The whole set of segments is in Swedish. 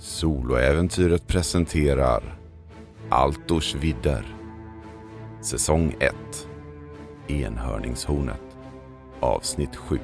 Soloäventyret presenterar Altors vidder. Säsong 1. Enhörningshornet. Avsnitt 7.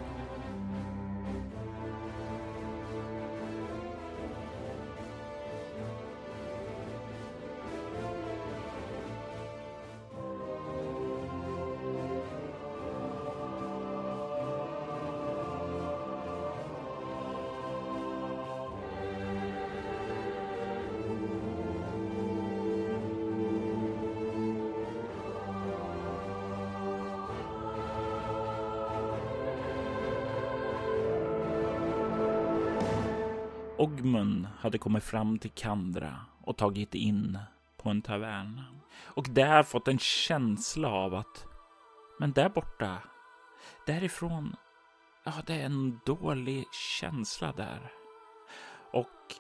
Ogmund hade kommit fram till Kandra och tagit in på en tavern. Och där fått en känsla av att, men där borta, därifrån, ja, det är en dålig känsla där. Och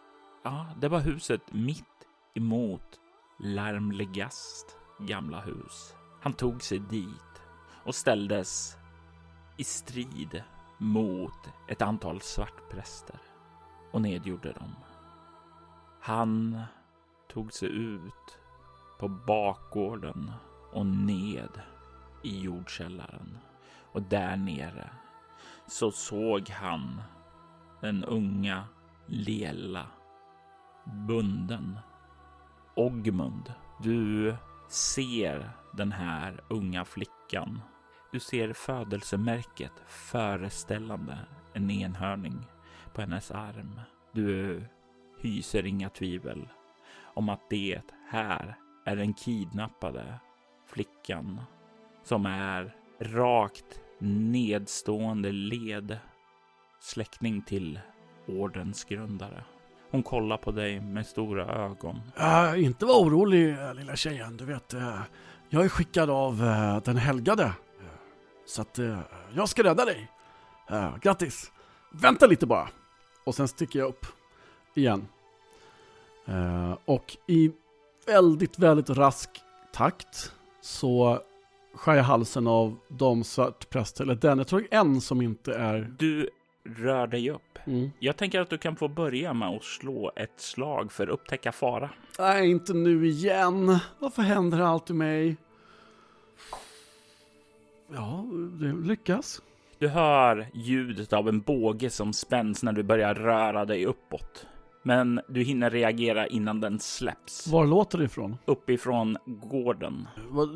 ja, det var huset mitt emot Larmlegast gamla hus. Han tog sig dit och ställdes i strid mot ett antal svartpräster och nedgjorde dem. Han tog sig ut på bakgården och ned i jordkällaren. Och där nere så såg han den unga Lela bunden. Ogmund, du ser den här unga flickan. Du ser födelsemärket föreställande en enhörning på hennes arm. Du hyser inga tvivel om att det här är den kidnappade flickan som är rakt nedstående led släkting till ordens grundare. Hon kollar på dig med stora ögon. Äh, inte var orolig eh, lilla tjejen, du vet. Äh, jag är skickad av äh, den helgade. Så att äh, jag ska rädda dig. Äh, grattis! Vänta lite bara. Och sen sticker jag upp igen. Uh, och i väldigt, väldigt rask takt så skär jag halsen av de svartpräster, eller den, jag tror en som inte är... Du rör dig upp. Mm. Jag tänker att du kan få börja med att slå ett slag för upptäcka fara. Nej, inte nu igen. Varför händer det alltid mig? Ja, det lyckas. Du hör ljudet av en båge som spänns när du börjar röra dig uppåt. Men du hinner reagera innan den släpps. Var låter det ifrån? Uppifrån gården.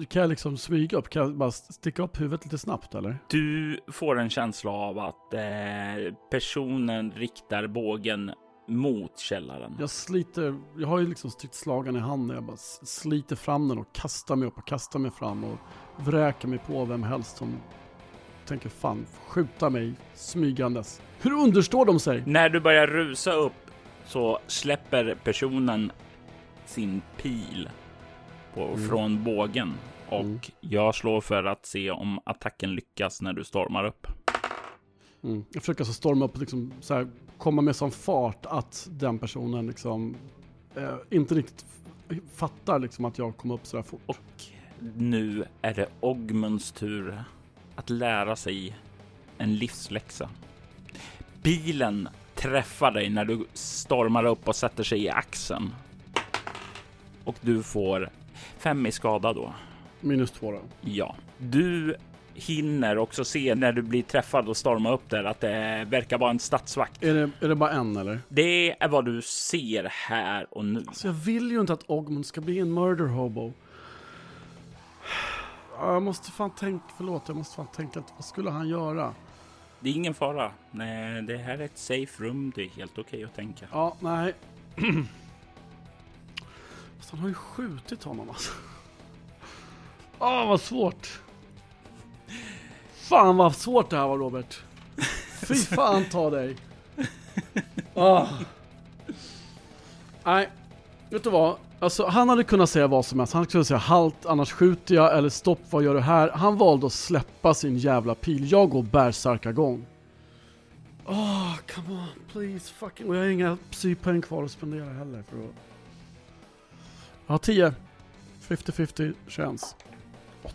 Kan jag liksom smyga upp? Kan jag bara sticka upp huvudet lite snabbt eller? Du får en känsla av att eh, personen riktar bågen mot källaren. Jag sliter, jag har ju liksom stridsslagen i handen. Jag bara sliter fram den och kastar mig upp och kastar mig fram och vräker mig på vem helst som tänker fan skjuta mig smygandes. Hur understår de sig? När du börjar rusa upp så släpper personen sin pil på, mm. från bågen och mm. jag slår för att se om attacken lyckas när du stormar upp. Mm. Jag försöker alltså storma upp och liksom så här, komma med sån fart att den personen liksom eh, inte riktigt fattar liksom att jag kommer upp så där fort. Och nu är det Ogmunds tur att lära sig en livsläxa. Bilen träffar dig när du stormar upp och sätter sig i axeln. Och du får fem i skada då. Minus två då? Ja. Du hinner också se när du blir träffad och stormar upp där att det verkar vara en stadsvakt. Är det, är det bara en eller? Det är vad du ser här och nu. Alltså jag vill ju inte att Ogmund ska bli en murder hobo. Jag måste fan tänka, förlåt, jag måste fan tänka, vad skulle han göra? Det är ingen fara. Nej, det här är ett safe room. Det är helt okej okay att tänka. Ja, nej. Fast han har ju skjutit honom alltså. Åh, oh, vad svårt. Fan vad svårt det här var Robert. Fy fan ta dig. Oh. Nej, vet du vad? Alltså han hade kunnat säga vad som helst. Han hade kunnat säga halt, annars skjuter jag, eller stopp, vad gör du här? Han valde att släppa sin jävla pil. Jag går bärsärkagång. Åh, oh, come on, please, fucking. Och jag har inga psypoäng kvar att spendera heller för att... Jag har 10. 50-50 chans. 8.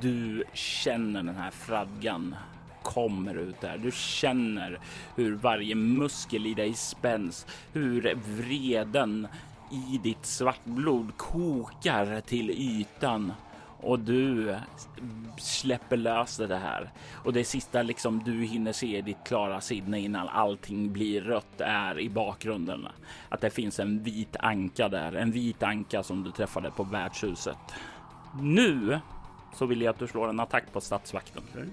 Du känner den här fradgan kommer ut där. Du känner hur varje muskel i dig spänns, hur vreden i ditt svartblod kokar till ytan och du släpper lös det här. Och det sista liksom du hinner se i ditt klara sinne innan allting blir rött är i bakgrunden att det finns en vit anka där, en vit anka som du träffade på värdshuset. Nu så vill jag att du slår en attack på stadsvakten. Okay.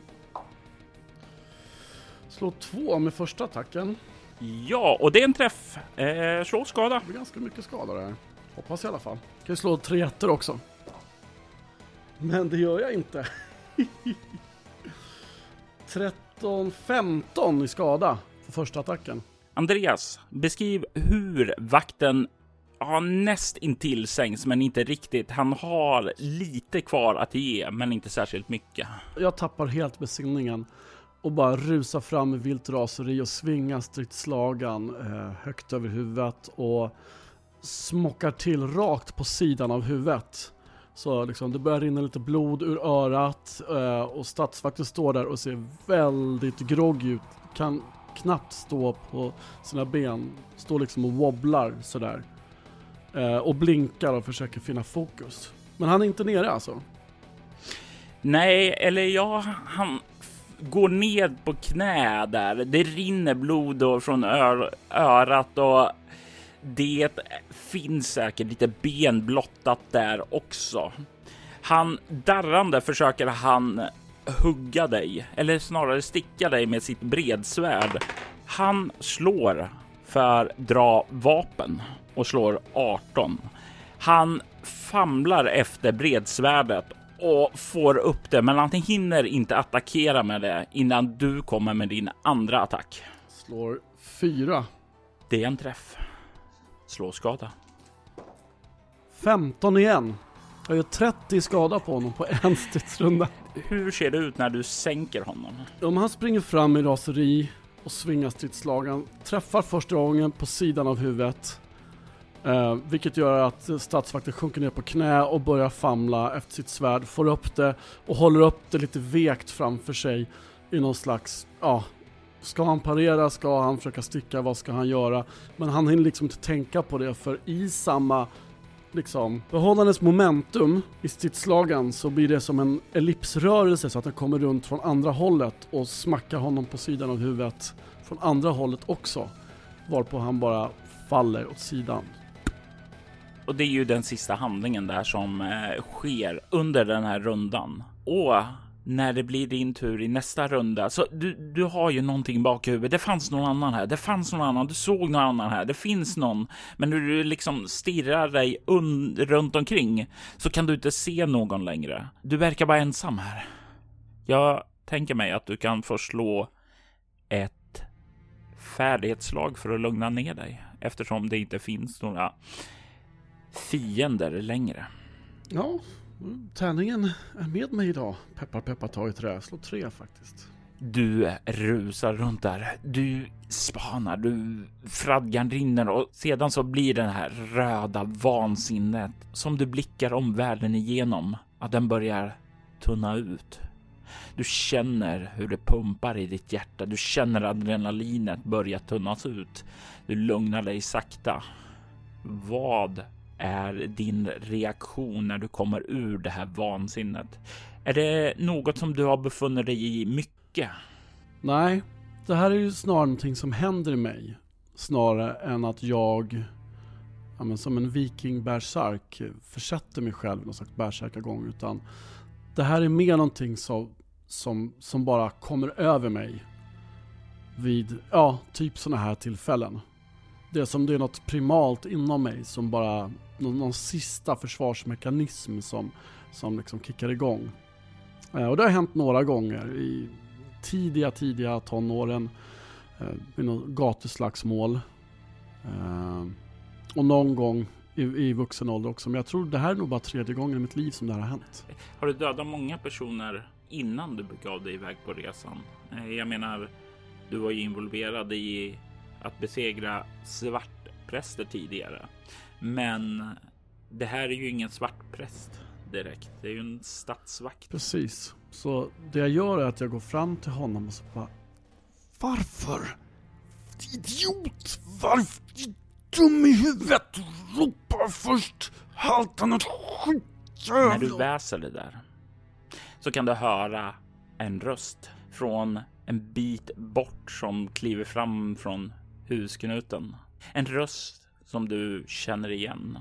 Slå två med första attacken. Ja, och det är en träff. Eh, slå skada. Det blir ganska mycket skada där. Hoppas i alla fall. Kan ju slå tre ettor också. Men det gör jag inte. 13-15 i skada för första attacken. Andreas, beskriv hur vakten har näst intill sängs, men inte riktigt. Han har lite kvar att ge, men inte särskilt mycket. Jag tappar helt besinningen och bara rusar fram med vilt raseri och svingar stridsslagan eh, högt över huvudet och smockar till rakt på sidan av huvudet. Så liksom, det börjar rinna lite blod ur örat eh, och stadsvakten står där och ser väldigt groggy ut. Kan knappt stå på sina ben, står liksom och wobblar sådär. Eh, och blinkar och försöker finna fokus. Men han är inte nere alltså? Nej, eller ja, han går ned på knä där. Det rinner blod från örat och det finns säkert lite ben blottat där också. Han darrande försöker han hugga dig, eller snarare sticka dig med sitt bredsvärd. Han slår för dra vapen och slår 18. Han famlar efter bredsvärdet och får upp det, men han hinner inte attackera med det innan du kommer med din andra attack. Slår fyra. Det är en träff. Slå skada. 15 igen. Jag gör 30 skada på honom på en stridsrunda. Hur ser det ut när du sänker honom? Om han springer fram i raseri och svingar stridslagen, träffar första gången på sidan av huvudet, eh, vilket gör att statsvakten sjunker ner på knä och börjar famla efter sitt svärd, får upp det och håller upp det lite vekt framför sig i någon slags, ja, Ska han parera? Ska han försöka sticka? Vad ska han göra? Men han hinner liksom inte tänka på det för i samma liksom behållandes momentum i stridsslagen så blir det som en ellipsrörelse så att den kommer runt från andra hållet och smackar honom på sidan av huvudet från andra hållet också. Varpå han bara faller åt sidan. Och det är ju den sista handlingen där som eh, sker under den här rundan. Och när det blir din tur i nästa runda. Så du, du har ju någonting bak i huvudet. Det fanns någon annan här. Det fanns någon annan. Du såg någon annan här. Det finns någon. Men när du liksom stirrar dig runt omkring så kan du inte se någon längre. Du verkar vara ensam här. Jag tänker mig att du kan få slå ett färdighetslag för att lugna ner dig eftersom det inte finns några fiender längre. Ja, Tärningen är med mig idag. Peppar peppar ta i trä. Slå tre faktiskt. Du rusar runt där. Du spanar, du fradgan rinner och sedan så blir den här röda vansinnet som du blickar omvärlden igenom att den börjar tunna ut. Du känner hur det pumpar i ditt hjärta. Du känner adrenalinet börja tunnas ut. Du lugnar dig sakta. Vad är din reaktion när du kommer ur det här vansinnet? Är det något som du har befunnit dig i mycket? Nej, det här är ju snarare någonting som händer i mig. Snarare än att jag, ja, men som en viking bärsark försätter mig själv i någon slags bärsärkagång. Utan det här är mer någonting som, som, som bara kommer över mig vid, ja, typ sådana här tillfällen. Det är som det är något primalt inom mig som bara någon, någon sista försvarsmekanism som, som liksom kickar igång. Eh, och det har hänt några gånger i tidiga, tidiga tonåren. Eh, vid något gatuslagsmål. Eh, och någon gång i, i vuxen ålder också. Men jag tror det här är nog bara tredje gången i mitt liv som det här har hänt. Har du dödat många personer innan du begav dig iväg på resan? Eh, jag menar, du var ju involverad i att besegra svartpräster tidigare. Men det här är ju ingen svart präst. direkt. Det är ju en stadsvakt. Precis. Så det jag gör är att jag går fram till honom och så bara Varför? Idiot! Varför? Dum i huvudet! Ropa först! Haltan skit! När du väser det där så kan du höra en röst från en bit bort som kliver fram från husknuten. En röst som du känner igen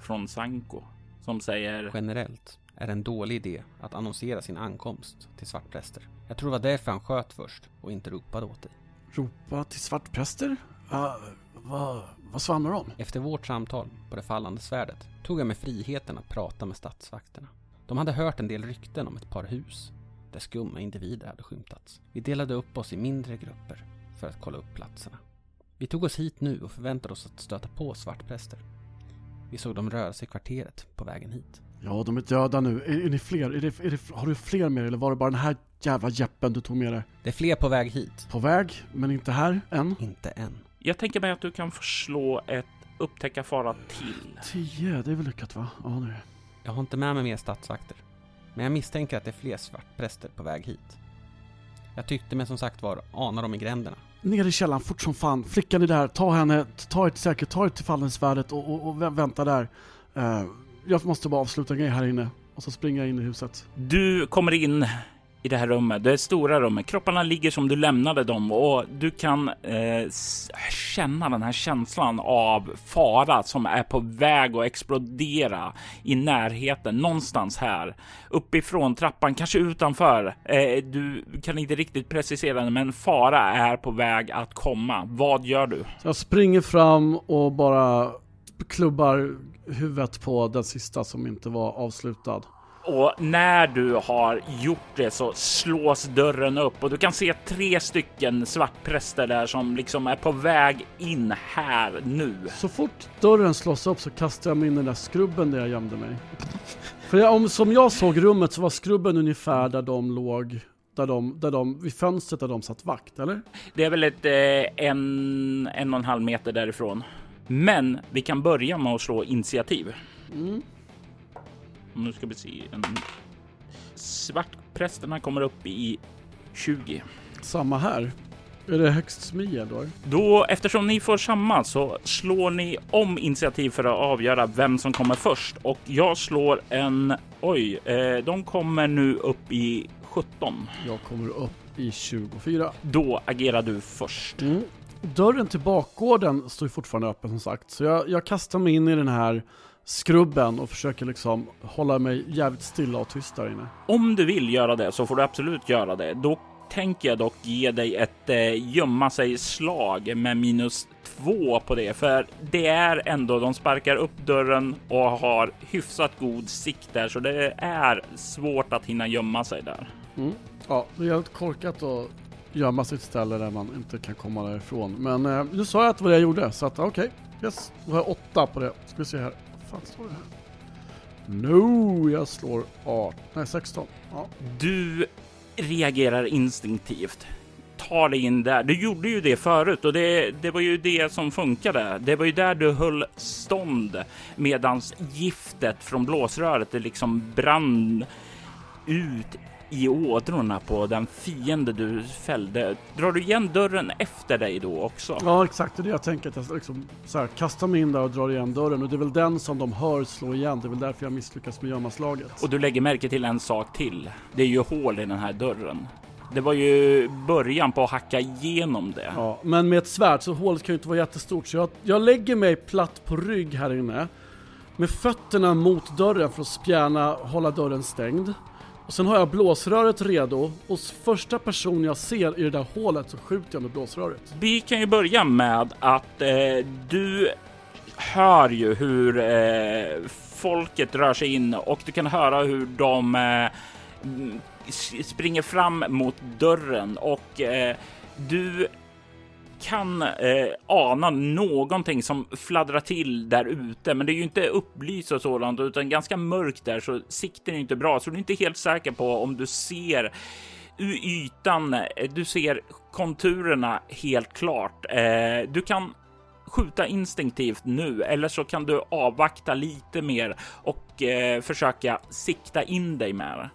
från Sanko som säger Generellt är det en dålig idé att annonsera sin ankomst till svartpräster. Jag tror det var därför han sköt först och inte ropade åt dig. Ropa till svartpräster? Uh, vad, vad svamlar de? Efter vårt samtal på det fallande svärdet tog jag mig friheten att prata med stadsvakterna. De hade hört en del rykten om ett par hus där skumma individer hade skymtats. Vi delade upp oss i mindre grupper för att kolla upp platserna. Vi tog oss hit nu och förväntade oss att stöta på svartpräster. Vi såg dem röra sig i kvarteret på vägen hit. Ja, de är döda nu. Är, är ni fler? Är det, är det, har du fler med dig eller var det bara den här jävla jeppen du tog med dig? Det är fler på väg hit. På väg, men inte här än? Inte än. Jag tänker mig att du kan förslå ett upptäcka fara till. Tio, det är väl lyckat va? Ja, nu. Jag har inte med mig mer stadsvakter. Men jag misstänker att det är fler svartpräster på väg hit. Jag tyckte mig som sagt var ana dem i gränderna. Ner i källaren fort som fan. Flickan är där, ta henne, ta er till säkert, ta er till fallensvärdet och, och, och vä- vänta där. Eh, jag måste bara avsluta en grej här inne. Och så springer jag in i huset. Du kommer in i det här rummet, det stora rummet. Kropparna ligger som du lämnade dem och du kan eh, känna den här känslan av fara som är på väg att explodera i närheten någonstans här uppifrån trappan, kanske utanför. Eh, du kan inte riktigt precisera det, men fara är på väg att komma. Vad gör du? Jag springer fram och bara klubbar huvudet på den sista som inte var avslutad. Och när du har gjort det så slås dörren upp och du kan se tre stycken svartpräster där som liksom är på väg in här nu. Så fort dörren slås upp så kastar jag mig in i den där skrubben där jag gömde mig. För jag, om, som jag såg rummet så var skrubben ungefär där de låg, där de, där de, vid fönstret där de satt vakt, eller? Det är väl ett eh, en, en och en halv meter därifrån. Men vi kan börja med att slå initiativ. Mm. Nu ska vi se. En... Svartprästerna kommer upp i 20. Samma här. Är det högst smi då? Då, eftersom ni får samma så slår ni om initiativ för att avgöra vem som kommer först och jag slår en. Oj, eh, de kommer nu upp i 17. Jag kommer upp i 24. Då agerar du först. Mm. Dörren till bakgården står ju fortfarande öppen som sagt, så jag, jag kastar mig in i den här skrubben och försöker liksom hålla mig jävligt stilla och tyst där inne. Om du vill göra det så får du absolut göra det. Då tänker jag dock ge dig ett eh, gömma sig slag med minus två på det, för det är ändå de sparkar upp dörren och har hyfsat god sikt där, så det är svårt att hinna gömma sig där. Mm. Ja, det är helt korkat att gömma sig ett ställe där man inte kan komma därifrån. Men eh, nu sa jag att det var det jag gjorde, så att okej. Yes, då har jag åtta på det. Ska vi se här. Fan står det här? No, jag slår 18. Nej, 16. Ja. Du reagerar instinktivt. Tar dig in där. Du gjorde ju det förut och det, det var ju det som funkade. Det var ju där du höll stånd medans giftet från blåsröret det liksom brann ut i ådrorna på den fiende du fällde. Drar du igen dörren efter dig då också? ja, exakt. Det är det jag tänker. Att jag liksom, så här, kastar mig in där och drar igen dörren. Och det är väl den som de hör slå igen. Det är väl därför jag misslyckas med gömmaslaget. Och du lägger märke till en sak till. Det är ju hål i den här dörren. Det var ju början på att hacka igenom det. Ja, men med ett svärd så hålet kan ju inte vara jättestort så jag, jag lägger mig platt på rygg här inne med fötterna mot dörren för att spjärna, hålla dörren stängd. Och sen har jag blåsröret redo och första person jag ser i det där hålet så skjuter jag med blåsröret. Vi kan ju börja med att eh, du hör ju hur eh, folket rör sig in och du kan höra hur de eh, springer fram mot dörren och eh, du kan eh, ana någonting som fladdrar till där ute, men det är ju inte upplyst och sådant utan ganska mörkt där så sikten är inte bra så du är inte helt säker på om du ser ytan. Eh, du ser konturerna helt klart. Eh, du kan skjuta instinktivt nu eller så kan du avvakta lite mer och eh, försöka sikta in dig med.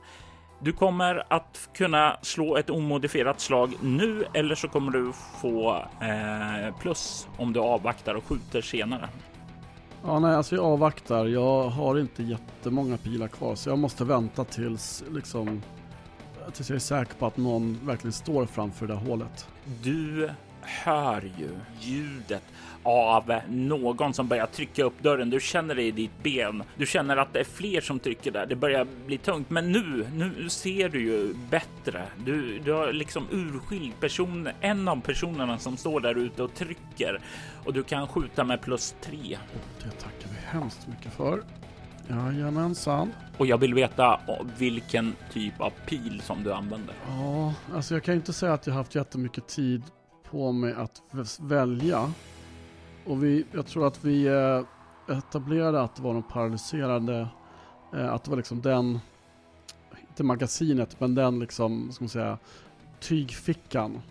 Du kommer att kunna slå ett omodifierat slag nu eller så kommer du få eh, plus om du avvaktar och skjuter senare. Ja, nej, alltså jag avvaktar. Jag har inte jättemånga pilar kvar så jag måste vänta tills liksom tills jag är säker på att någon verkligen står framför det där hålet. Du hör ju ljudet av någon som börjar trycka upp dörren. Du känner det i ditt ben. Du känner att det är fler som trycker där. Det börjar bli tungt, men nu, nu ser du ju bättre. Du, du har liksom urskilt person, en av personerna som står där ute och trycker och du kan skjuta med plus tre. Det tackar vi hemskt mycket för. Jajamensan. Och jag vill veta vilken typ av pil som du använder. Ja, alltså jag kan inte säga att jag haft jättemycket tid på mig att välja. Och vi, jag tror att vi eh, etablerade att det var de paralyserade, eh, att det var liksom den, inte magasinet, men den liksom, ska man säga, tygfickan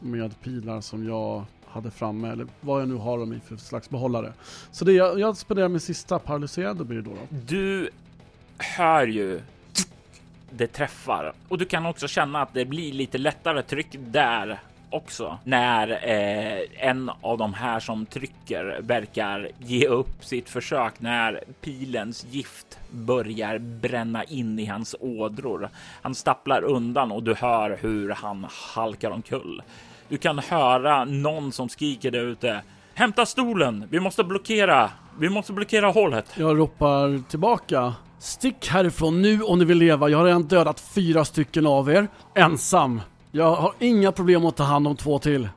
med pilar som jag hade framme, eller vad jag nu har dem i för slags behållare. Så det jag, jag spenderar min sista paralyserade blir det då, då. Du hör ju det träffar och du kan också känna att det blir lite lättare tryck där också när eh, en av de här som trycker verkar ge upp sitt försök när pilens gift börjar bränna in i hans ådror. Han stapplar undan och du hör hur han halkar omkull. Du kan höra någon som skriker där ute. Hämta stolen! Vi måste blockera! Vi måste blockera hålet! Jag ropar tillbaka. Stick härifrån nu om ni vill leva. Jag har redan dödat fyra stycken av er. Ensam. Jag har inga problem att ta hand om två till.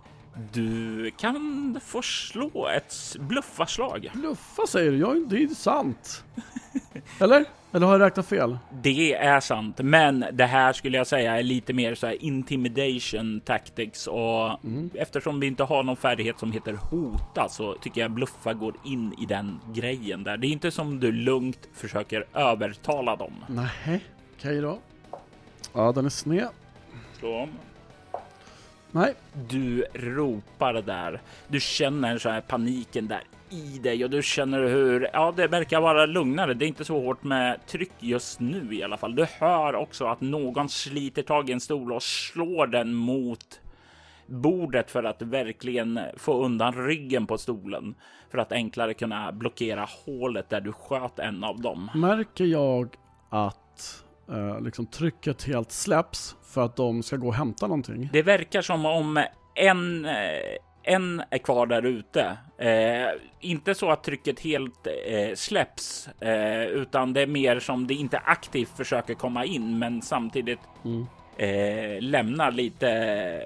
Du kan få slå ett bluffarslag. Bluffa säger du? Ja, det är ju sant. Eller? Eller har jag räknat fel? Det är sant, men det här skulle jag säga är lite mer så här intimidation tactics och mm. eftersom vi inte har någon färdighet som heter hota så tycker jag bluffa går in i den grejen där. Det är inte som du lugnt försöker övertala dem. Nej, okej okay då. Ja, den är sned. Slå om. Nej. Du ropar där. Du känner så här paniken där i dig och du känner hur ja, det verkar vara lugnare. Det är inte så hårt med tryck just nu i alla fall. Du hör också att någon sliter tag i en stol och slår den mot bordet för att verkligen få undan ryggen på stolen för att enklare kunna blockera hålet där du sköt en av dem. Märker jag att eh, liksom trycket helt släpps för att de ska gå och hämta någonting? Det verkar som om en eh, en är kvar där ute. Eh, inte så att trycket helt eh, släpps, eh, utan det är mer som det inte aktivt försöker komma in, men samtidigt mm. Eh, lämnar lite,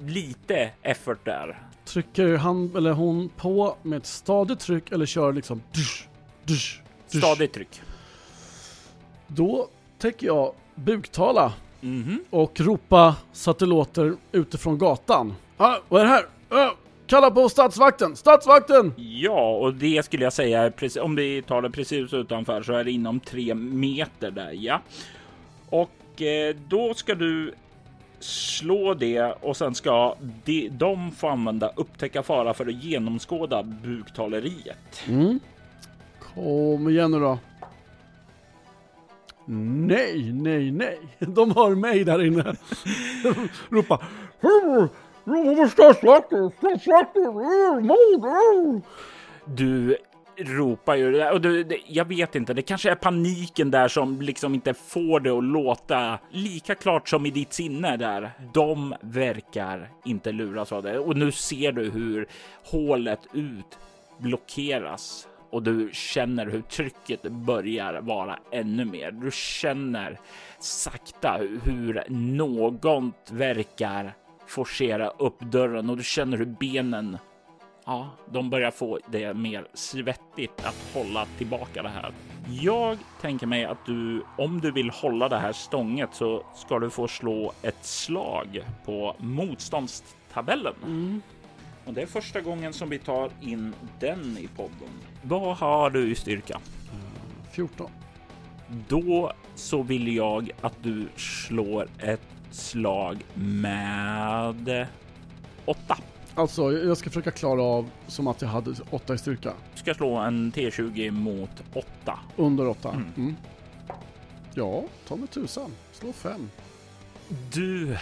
lite effort där. Trycker han eller hon på med ett stadigt tryck eller kör liksom dusch, dusch, dusch. Stadigt tryck. Då tänker jag buktala mm -hmm. och ropa så att det låter utifrån gatan. Ah, vad är det här? Ah, kalla på statsvakten! Statsvakten! Ja, och det skulle jag säga, om vi tar det precis utanför så är det inom tre meter där, ja. Och eh, då ska du slå det och sen ska de, de få använda upptäcka fara för att genomskåda buktaleriet. Mm. Kom igen nu då. Mm. Nej, nej, nej. De har mig där inne. Ropa. Du ropar ju och du, det, jag vet inte, det kanske är paniken där som liksom inte får det att låta lika klart som i ditt sinne där. De verkar inte luras av det. Och nu ser du hur hålet ut blockeras och du känner hur trycket börjar vara ännu mer. Du känner sakta hur något verkar forcera upp dörren och du känner hur benen Ja, de börjar få det mer svettigt att hålla tillbaka det här. Jag tänker mig att du, om du vill hålla det här stånget så ska du få slå ett slag på motståndstabellen. Mm. Och det är första gången som vi tar in den i podden. Vad har du i styrka? 14. Då så vill jag att du slår ett slag med 8. Alltså, jag ska försöka klara av som att jag hade 8 i styrka. Du ska slå en T20 mot 8. Under 8. Mm. Mm. Ja, ta mig tusan. Slå 5. Du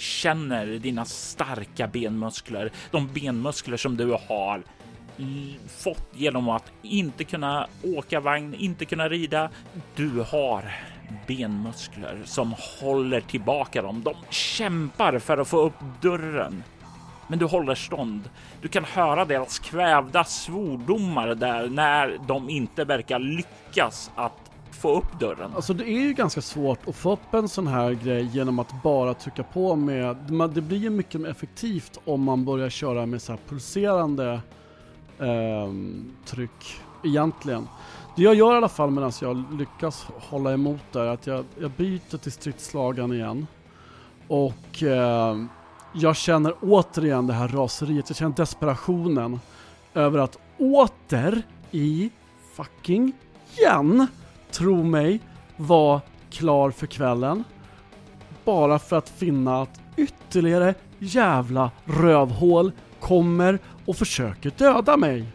känner dina starka benmuskler, de benmuskler som du har fått genom att inte kunna åka vagn, inte kunna rida. Du har benmuskler som håller tillbaka dem. De kämpar för att få upp dörren. Men du håller stånd. Du kan höra deras kvävda svordomar där när de inte verkar lyckas att få upp dörren. Alltså det är ju ganska svårt att få upp en sån här grej genom att bara trycka på med, det blir ju mycket mer effektivt om man börjar köra med så här pulserande ehm, tryck egentligen. Det jag gör i alla fall medan jag lyckas hålla emot där är att jag, jag byter till stridslagan igen och ehm, jag känner återigen det här raseriet, jag känner desperationen över att åter i fucking igen tro mig, var klar för kvällen. Bara för att finna att ytterligare jävla rövhål kommer och försöker döda mig.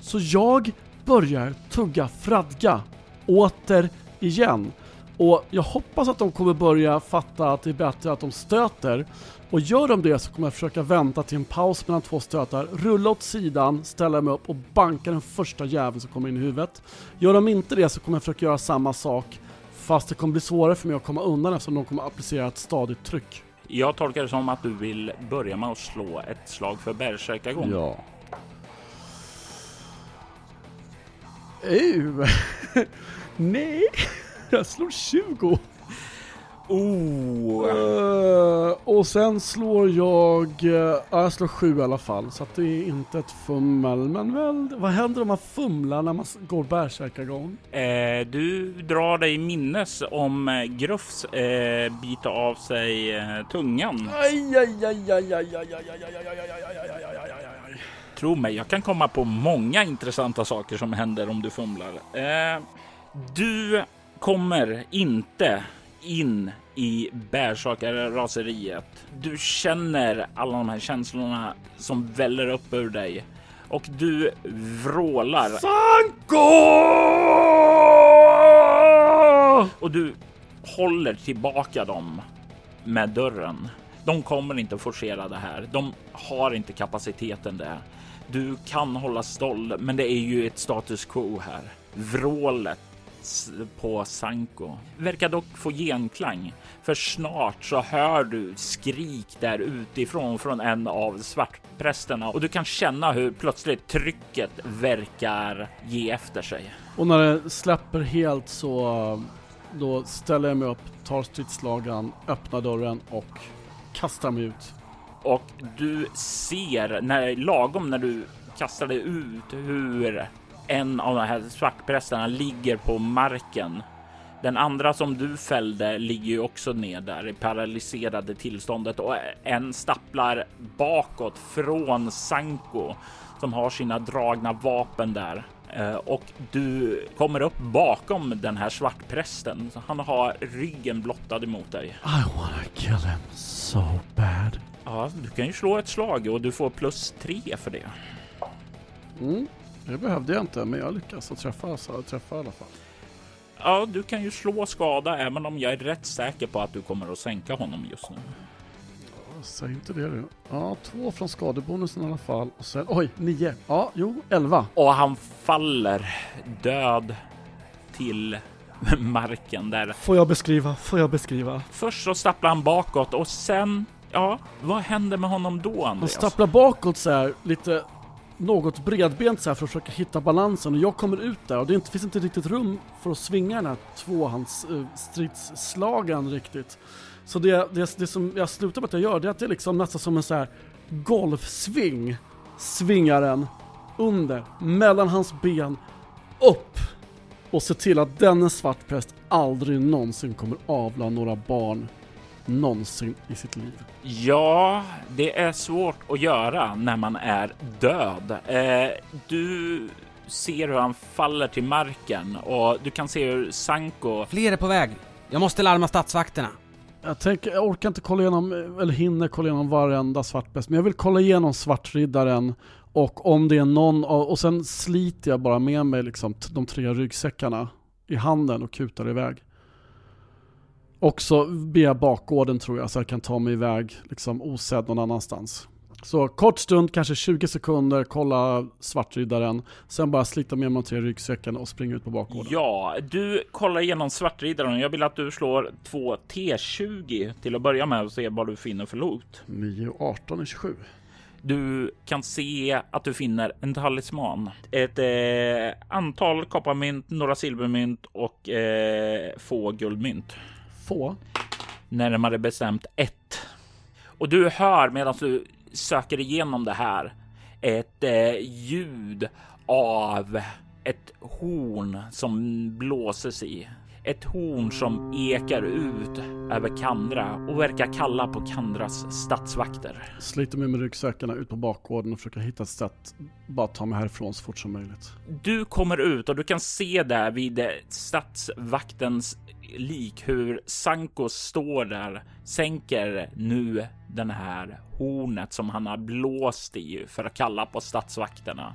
Så jag börjar tugga fradga. Åter igen. Och jag hoppas att de kommer börja fatta att det är bättre att de stöter. Och gör de det så kommer jag försöka vänta till en paus mellan två stötar, rulla åt sidan, ställa mig upp och banka den första jäveln som kommer in i huvudet. Gör de inte det så kommer jag försöka göra samma sak, fast det kommer bli svårare för mig att komma undan eftersom de kommer applicera ett stadigt tryck. Jag tolkar det som att du vill börja med att slå ett slag för bärsärkagång. Ja. Ew. Nej, jag slår 20. Oh! Eh, och sen slår jag, eh, ja jag slår 7 i alla fall, så att det är inte ett fummel. Men väl, vad händer om man fumlar när man går bärsärkagång? Eh, du drar dig minnes om eh, Gruffs eh, bita av sig eh, tungan. Aj, aj, aj, aj, aj, aj, aj, aj, aj, aj, aj, aj, aj, aj, aj, aj, aj. Tro mig, jag kan komma på många intressanta saker som händer om du fumlar. Eh, du kommer inte in i bärsakarraseriet. Du känner alla de här känslorna som väller upp ur dig och du vrålar Sanko! och du håller tillbaka dem med dörren. De kommer inte forcera det här. De har inte kapaciteten där. Du kan hålla stånd, men det är ju ett status quo här. Vrålet på Sanko verkar dock få genklang, för snart så hör du skrik där utifrån från en av svartprästerna och du kan känna hur plötsligt trycket verkar ge efter sig. Och när det släpper helt så då ställer jag mig upp, tar stridslagan, öppnar dörren och kastar mig ut. och du ser när lagom när du kastar dig ut hur en av de här svartprästerna ligger på marken. Den andra som du fällde ligger ju också ner där i paralyserade tillståndet och en stapplar bakåt från Sanko som har sina dragna vapen där. Eh, Och du kommer upp bakom den här svartprästen. Så Han har ryggen blottad emot dig. I wanna kill him so bad. Ja, du kan ju slå ett slag och du får plus tre för det. Mm. Det behövde jag inte, men jag lyckas att träffa, så jag träffar i alla fall. Ja, du kan ju slå skada även om jag är rätt säker på att du kommer att sänka honom just nu. Ja, Säg inte det du. Ja, två från skadebonusen i alla fall. Och sen, oj, nio. Ja, jo, elva. Och han faller död till marken där. Får jag beskriva? Får jag beskriva? Först så stapplar han bakåt och sen, ja, vad händer med honom då Han Andreas? stapplar bakåt så här, lite något bredbent så här för att försöka hitta balansen och jag kommer ut där och det inte, finns inte riktigt rum för att svinga den här tvåhandsstridsslagen eh, riktigt. Så det, det, det som jag slutar med att jag gör det är att det är liksom nästan som en så här golfsving. Svingar den under, mellan hans ben, upp och se till att denne svartpräst aldrig någonsin kommer avla några barn någonsin i sitt liv. Ja, det är svårt att göra när man är död. Eh, du ser hur han faller till marken och du kan se hur Sanko Fler är på väg. Jag måste larma statsvakterna. Jag, tänker, jag orkar inte kolla igenom, eller hinner kolla igenom varenda svartbäst, men jag vill kolla igenom svartriddaren och om det är någon av, och sen sliter jag bara med mig liksom de tre ryggsäckarna i handen och kutar iväg. Och så ber jag bakgården tror jag, så jag kan ta mig iväg liksom osedd någon annanstans. Så kort stund, kanske 20 sekunder, kolla svartriddaren, sen bara slita med mig tre ryggsäckarna och springa ut på bakgården. Ja, du kollar igenom svartriddaren. Jag vill att du slår två T20 till att börja med och se vad du finner för loot. 9 och 18 är 27. Du kan se att du finner en talisman, ett eh, antal kopparmynt, några silvermynt och eh, få guldmynt. Få. Närmare bestämt ett. Och du hör medan du söker igenom det här ett eh, ljud av ett horn som blåses i. Ett horn som ekar ut över Kandra och verkar kalla på Kandras stadsvakter. Sliter med mig ryggsäckarna ut på bakgården och försöker hitta ett sätt bara ta mig härifrån så fort som möjligt. Du kommer ut och du kan se där vid eh, stadsvaktens lik hur Sanko står där, sänker nu den här hornet som han har blåst i för att kalla på stadsvakterna.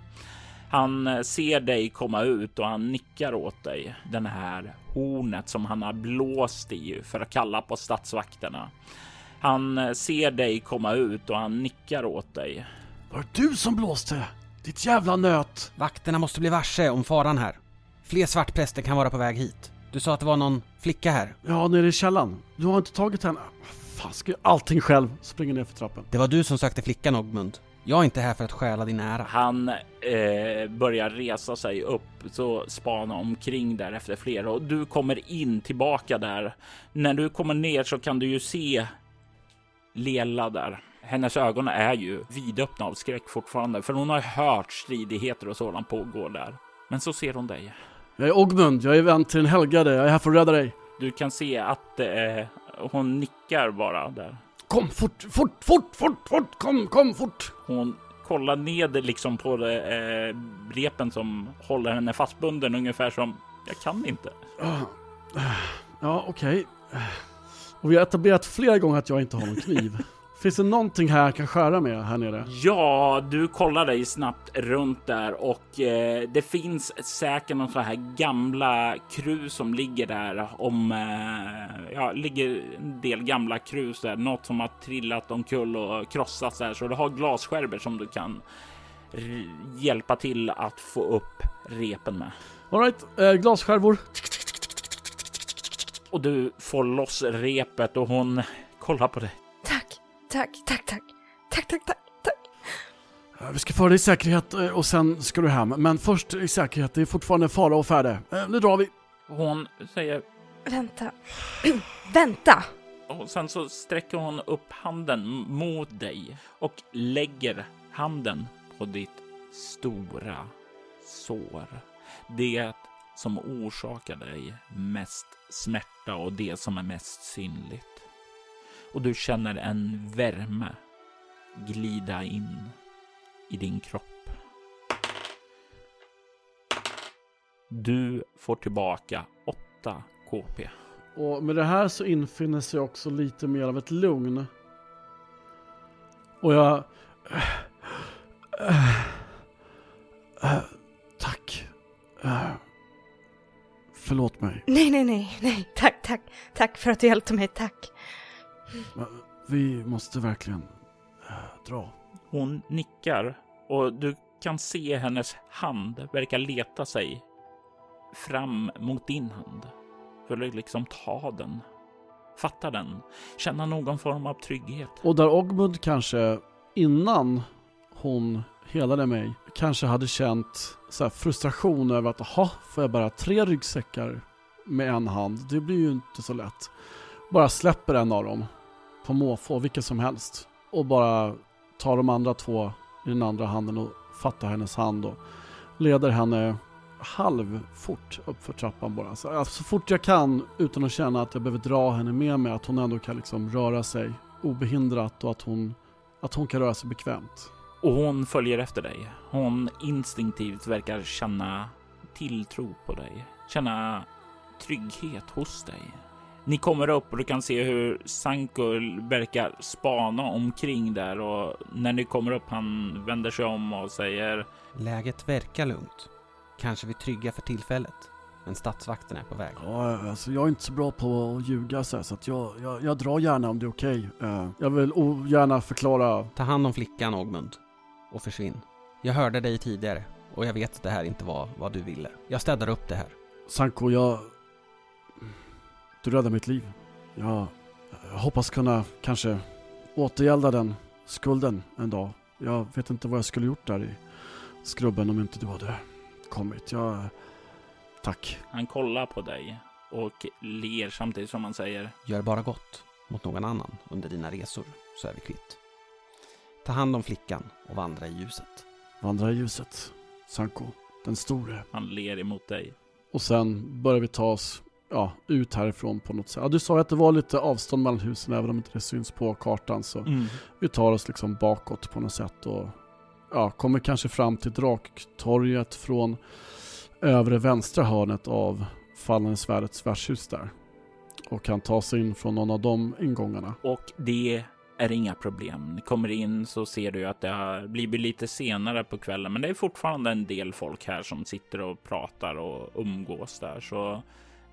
Han eh, ser dig komma ut och han nickar åt dig. Den här hornet som han har blåst i för att kalla på stadsvakterna. Han eh, ser dig komma ut och han nickar åt dig. Var det du som blåste? Ditt jävla nöt! Vakterna måste bli varse om faran här. Fler svartpräster kan vara på väg hit. Du sa att det var någon flicka här. Ja, nere i källaren. Du har inte tagit henne? Fan, ska jag allting själv? Springer ner för trappen. Det var du som sökte flickan Ogmund. Jag är inte här för att stjäla din ära. Han eh, börjar resa sig upp, så spana omkring där efter flera och du kommer in tillbaka där. När du kommer ner så kan du ju se Lela där. Hennes ögon är ju vidöppna av skräck fortfarande, för hon har hört stridigheter och sådant pågå där. Men så ser hon dig. Jag är Ogmund, jag är vän till den helgade, jag är här för att rädda dig. Du kan se att eh, hon nickar bara där. Kom fort, fort, fort, fort, fort, kom, kom fort! Hon kollar ned liksom på eh, repen som håller henne fastbunden ungefär som jag kan inte. Ja, okej. Och vi har etablerat flera gånger att jag inte har någon kniv. Finns det någonting här jag kan skära med här nere? Ja, du kollar dig snabbt runt där och eh, det finns säkert någon sån här gamla krus som ligger där om, eh, ja, ligger en del gamla krus där, något som har trillat omkull och krossats där, så du har glasskärvor som du kan hjälpa till att få upp repen med. Alright, eh, glasskärvor. Och du får loss repet och hon kollar på dig. Tack, tack, tack, tack, tack, tack, tack, Vi ska föra dig i säkerhet eh, och sen ska du hem. Men först i säkerhet, det är fortfarande fara och färde. Eh, Nu drar vi. Hon säger Vänta. Vänta! Och sen så sträcker hon upp handen mot dig och lägger handen på ditt stora sår. Det som orsakar dig mest smärta och det som är mest synligt. Och du känner en värme glida in i din kropp. Du får tillbaka 8 KP. Och med det här så infinner sig också lite mer av ett lugn. Och jag... Tack. Förlåt mig. Nej, nej, nej, nej. Tack, tack, tack för att du hjälpte mig. Tack. Vi måste verkligen eh, dra. Hon nickar och du kan se hennes hand verka leta sig fram mot din hand. För att liksom ta den, fatta den, känna någon form av trygghet. Och där Ogmund kanske innan hon helade mig kanske hade känt så här frustration över att jaha, får jag bara tre ryggsäckar med en hand? Det blir ju inte så lätt. Bara släpper en av dem på måfå, vilken som helst. Och bara tar de andra två i den andra handen och fattar hennes hand och leder henne halvfort uppför trappan bara. Så, alltså, så fort jag kan utan att känna att jag behöver dra henne med mig, att hon ändå kan liksom röra sig obehindrat och att hon, att hon kan röra sig bekvämt. Och hon följer efter dig. Hon instinktivt verkar känna tilltro på dig, känna trygghet hos dig. Ni kommer upp och du kan se hur Sanko verkar spana omkring där och när ni kommer upp han vänder sig om och säger Läget verkar lugnt. Kanske vi trygga för tillfället. Men statsvakten är på väg. Ja, alltså jag är inte så bra på att ljuga så, här, så att jag, jag, jag drar gärna om det är okej. Eh, jag vill ogärna förklara. Ta hand om flickan, Ogmund. Och försvinn. Jag hörde dig tidigare och jag vet att det här inte var vad du ville. Jag städar upp det här. Sanko, jag... Du räddade mitt liv. Jag, hoppas kunna kanske återgälda den skulden en dag. Jag vet inte vad jag skulle gjort där i skrubben om inte du hade kommit. Jag... Tack. han kollar på dig och ler samtidigt som han säger Gör bara gott mot någon annan under dina resor så är vi kvitt. Ta hand om flickan och vandra i ljuset. Vandra i ljuset. Sanko, den store. han ler emot dig. Och sen börjar vi ta oss ja, ut härifrån på något sätt. Ja, du sa ju att det var lite avstånd mellan husen även om inte det syns på kartan. Så Mm. vi tar oss liksom bakåt på något sätt och ja, kommer kanske fram till Draktorget från övre vänstra hörnet av Fallande svärdets värdshus där. Och kan ta sig in från någon av de ingångarna. Och det är inga problem. Ni kommer in så ser du att det har blivit lite senare på kvällen, men det är fortfarande en del folk här som sitter och pratar och umgås där, så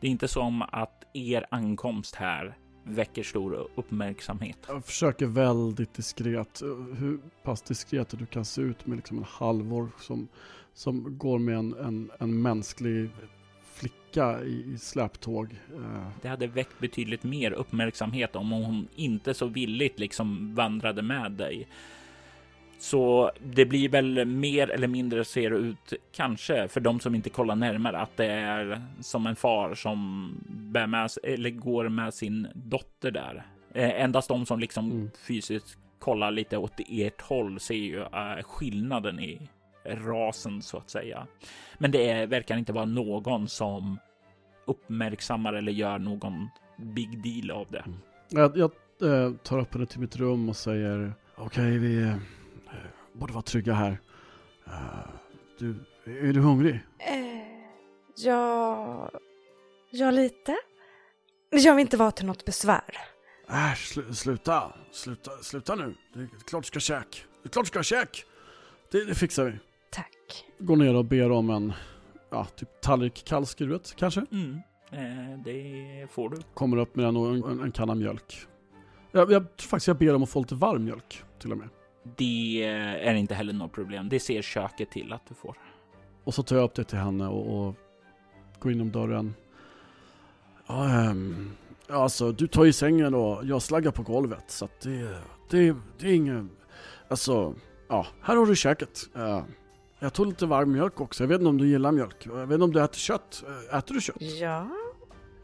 det är inte som att er ankomst här väcker stor uppmärksamhet. Jag försöker väldigt diskret, hur pass diskret du kan se ut med liksom en halvor som, som går med en, en, en mänsklig flicka i, i släptåg. Eh, Det hade väckt betydligt mer uppmärksamhet om hon inte så villigt liksom vandrade med dig. Så det blir väl mer eller mindre ser ut, kanske för de som inte kollar närmare, att det är som en far som bär med, eller går med sin dotter där. Eh, endast de som liksom Mm. fysiskt kollar lite åt ert håll ser ju eh, skillnaden i rasen så att säga. Men det är, verkar inte vara någon som uppmärksammar eller gör någon big deal av det. Jag, jag eh, tar upp henne till mitt rum och säger Okej, vi eh, borde vara trygga här. Eh, du, är du hungrig? Eh, ja... Ja, lite. Men jag vill inte vara till något besvär. Äsch, sl sluta, sluta, sluta nu. Det är klart du ska käk. Det är klart du ska käk. Det, det fixar vi. Tack. Går ner och ber om en, ja, typ tallrik kallskuret kanske. Mm. Eh, det får du. Kommer upp med och en, en kanna mjölk. Jag, jag tror faktiskt jag ber om att få lite varm mjölk till och med. Det är inte heller något problem. Det ser köket till att du får. Och så tar jag upp det till henne och, och går in om dörren. Ja, ja, alltså du tar i sängen och jag slaggar på golvet. Så att det, det, det är ingen... Alltså, ja, här har du käket. Eh, jag tog lite varm mjölk också. Jag vet inte om du gillar mjölk. Jag vet inte om du äter kött. Eh, Äter du kött? Ja.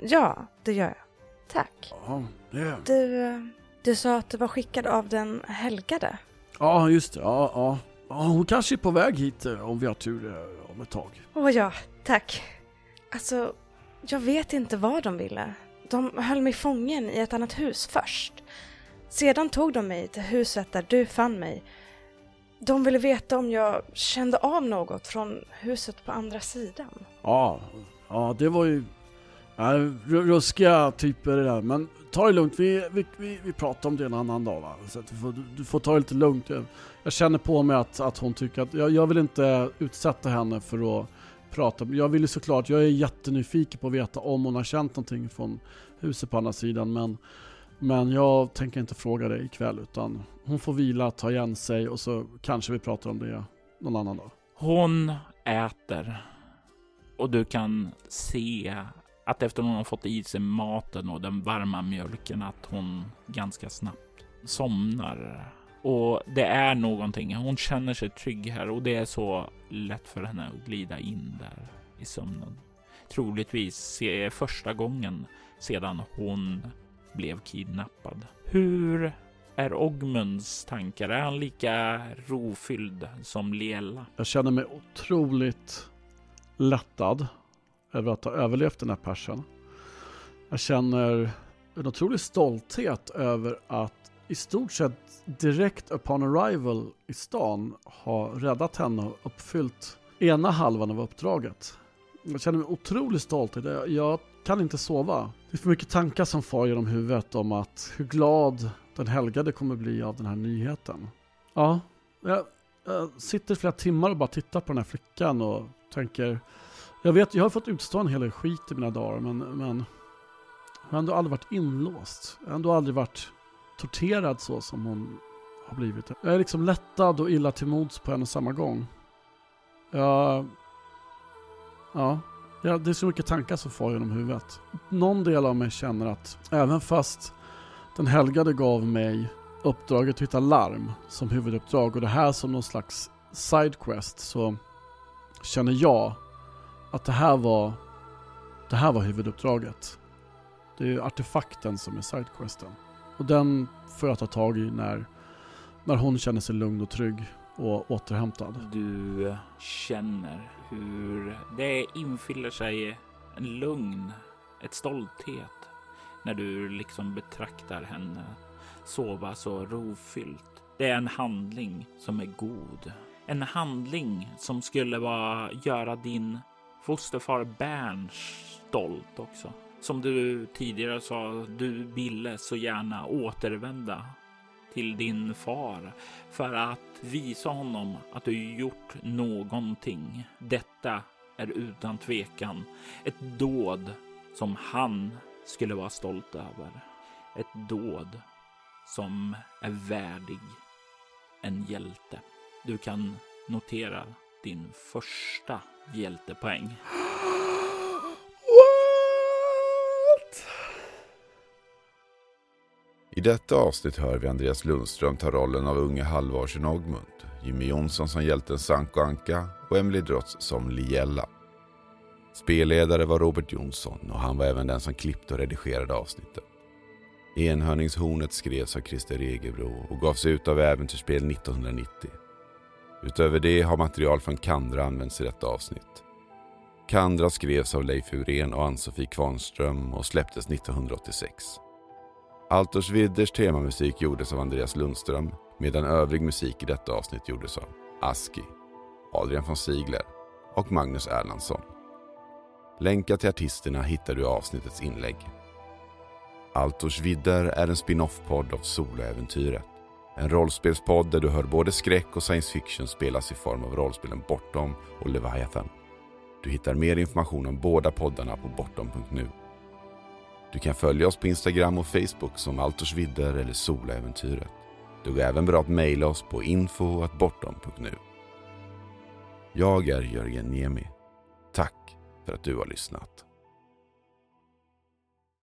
Ja, det gör jag. Tack. Ja, det... Du, eh, du sa att du var skickad av den helgade. Ja, just det. Ja, ja. ja hon kanske är på väg hit eh, om vi har tur eh, om ett tag. Åh ja, tack. Alltså, jag vet inte vad de ville. De höll mig fången i ett annat hus först. Sedan tog de mig till huset där du fann mig. De ville veta om jag kände av något från huset på andra sidan. Ja, ja det var ju ja, ruskiga typer det där. Men ta det lugnt, vi, vi, vi, vi pratar om det en annan dag va. Så att du, får, du, du får ta det lite lugnt. Jag, jag känner på mig att, att hon tycker att, jag, jag vill inte utsätta henne för att prata. Jag vill ju såklart, jag är jättenyfiken på att veta om hon har känt någonting från huset på andra sidan. Men, men jag tänker inte fråga dig ikväll utan hon får vila, ta igen sig och så kanske vi pratar om det någon annan dag. Hon äter och du kan se att efter hon har fått i sig maten och den varma mjölken att hon ganska snabbt somnar. Och det är någonting. Hon känner sig trygg här och det är så lätt för henne att glida in där i sömnen. Troligtvis är första gången sedan hon blev kidnappad. Hur är Ogmunds tankar? Är han lika rofylld som Lela? Jag känner mig otroligt lättad över att ha överlevt den här persen. Jag känner en otrolig stolthet över att i stort sett direkt upon arrival i stan ha räddat henne och uppfyllt ena halvan av uppdraget. Jag känner mig otroligt stolt. Jag, jag kan inte sova. Det är för mycket tankar som far genom huvudet om att hur glad den helgade kommer bli av den här nyheten. Ja, jag, jag sitter flera timmar och bara tittar på den här flickan och tänker jag vet, jag har fått utstå en hel del skit i mina dagar men, men jag har ändå aldrig varit inlåst. Jag har ändå aldrig varit torterad så som hon har blivit. Jag är liksom lättad och illa till mods på en och samma gång. Jag... Ja, ja, det är så mycket tankar som far genom huvudet. Någon del av mig känner att även fast den helgade gav mig uppdraget att hitta larm som huvuduppdrag och det här som någon slags sidequest så känner jag att det här var det här var huvuduppdraget. Det är artefakten som är sidequesten. Och den får jag ta tag i när, när hon känner sig lugn och trygg och återhämtad. Du känner hur det infyller sig en lugn, ett stolthet när du liksom betraktar henne sova så rofyllt. Det är en handling som är god. En handling som skulle vara, göra din fosterfar Berns stolt också. Som du tidigare sa, du ville så gärna återvända till din far för att visa honom att du gjort någonting. Detta är utan tvekan ett dåd som han skulle vara stolt över. Ett dåd som är värdig en hjälte. Du kan notera din första hjältepoäng. I detta avsnitt hör vi Andreas Lundström ta rollen av unge Halvarsen Ogmund, Jimmy Jonsson som hjälten Sanko Anka och Emily Drotz som Liella. Spelledare var Robert Jonsson och han var även den som klippte och redigerade avsnittet. Enhörningshornet skrevs av Christer Egebro och gavs ut av Äventyrsspel 1990. Utöver det har material från Kandra använts i detta avsnitt. Kandra skrevs av Leif Urén och Ann-Sofie Kvarnström och släpptes 1986. Altors Widders temamusik gjordes av Andreas Lundström medan övrig musik i detta avsnitt gjordes av Aski, Adrian von Sigler och Magnus Erlandsson. Länkar till artisterna hittar du i avsnittets inlägg. Altors vidder är en spin-off-podd av Soloäventyret. En rollspelspodd där du hör både skräck och science fiction spelas i form av rollspelen Bortom och Leviathan. Du hittar mer information om båda poddarna på bortom.nu. Du kan följa oss på Instagram och Facebook som Altors vidder eller Solaäventyret. Det går även bra att mejla oss på info.bortom.nu. Jag är Jörgen Niemi. Tack för att du har lyssnat.